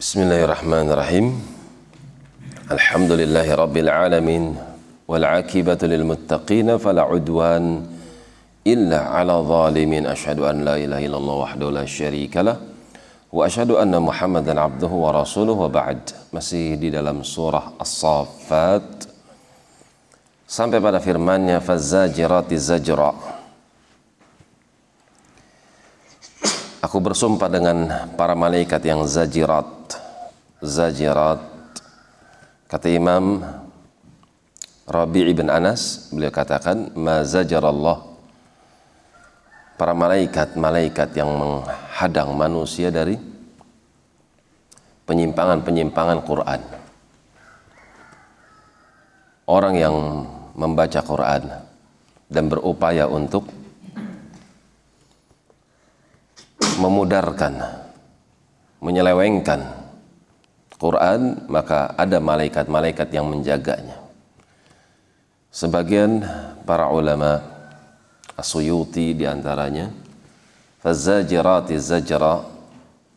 بسم الله الرحمن الرحيم الحمد لله رب العالمين والعاقبة للمتقين فلا عدوان إلا على ظالمين أشهد أن لا إله إلا الله وحده لا شريك له وأشهد أن محمدا عبده ورسوله وبعد مسيح دي dalam سورة الصافات sampai pada firman-Nya فالزاجرات زجرًا Aku bersumpah dengan para malaikat yang zajirat. Zajirat. Kata Imam Rabi' ibn Anas, beliau katakan, Ma zajarallah. Para malaikat-malaikat yang menghadang manusia dari penyimpangan-penyimpangan Quran. Orang yang membaca Quran dan berupaya untuk memudarkan, menyelewengkan Quran, maka ada malaikat-malaikat yang menjaganya. Sebagian para ulama Asuyuti di antaranya Fazajirati zajra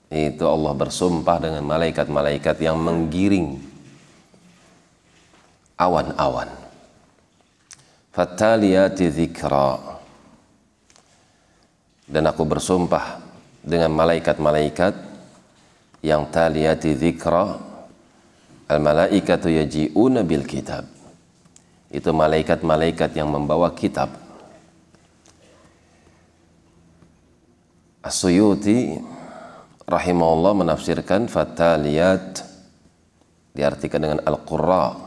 itu Allah bersumpah dengan malaikat-malaikat yang menggiring awan-awan. Fattaliyati zikra dan aku bersumpah dengan malaikat-malaikat yang taliyati dzikra al malaikatu yaji'una bil kitab. Itu malaikat-malaikat yang membawa kitab. As-Suyuti rahimahullah menafsirkan fataliyat diartikan dengan al-qurra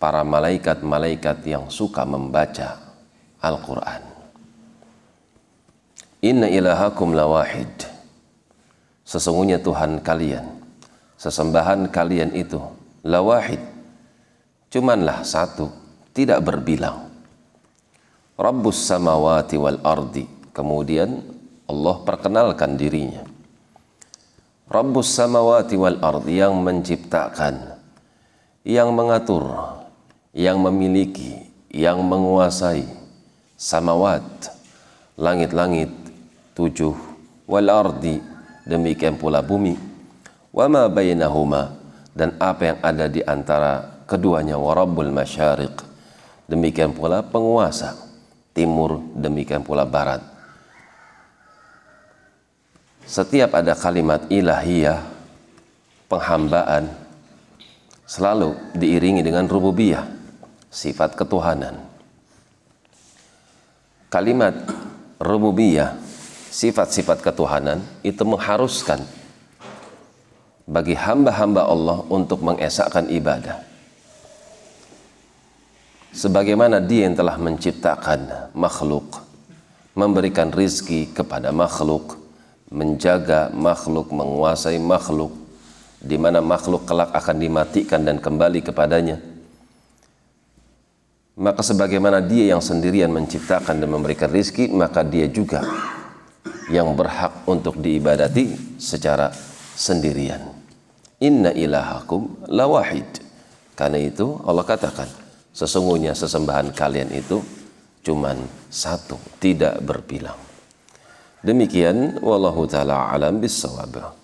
para malaikat-malaikat yang suka membaca Al-Qur'an Inna ilahakum lawahid. Sesungguhnya Tuhan kalian, sesembahan kalian itu lawahid. Cumanlah satu, tidak berbilang. Rabbus samawati wal ardi. Kemudian Allah perkenalkan dirinya. Rabbus samawati wal ardi yang menciptakan, yang mengatur, yang memiliki, yang menguasai samawat, langit-langit tujuh. Wal ardi demikian pula bumi. Wama bainahuma dan apa yang ada di antara keduanya warabbul masyariq. Demikian pula penguasa timur demikian pula barat. Setiap ada kalimat ilahiyah penghambaan selalu diiringi dengan rububiyah sifat ketuhanan. Kalimat rububiyah sifat-sifat ketuhanan itu mengharuskan bagi hamba-hamba Allah untuk mengesahkan ibadah. Sebagaimana dia yang telah menciptakan makhluk, memberikan rizki kepada makhluk, menjaga makhluk, menguasai makhluk, di mana makhluk kelak akan dimatikan dan kembali kepadanya. Maka sebagaimana dia yang sendirian menciptakan dan memberikan rizki, maka dia juga yang berhak untuk diibadati secara sendirian. Inna ilahakum lawahid. Karena itu Allah katakan, sesungguhnya sesembahan kalian itu cuman satu, tidak berbilang. Demikian wallahu taala alam bisawab.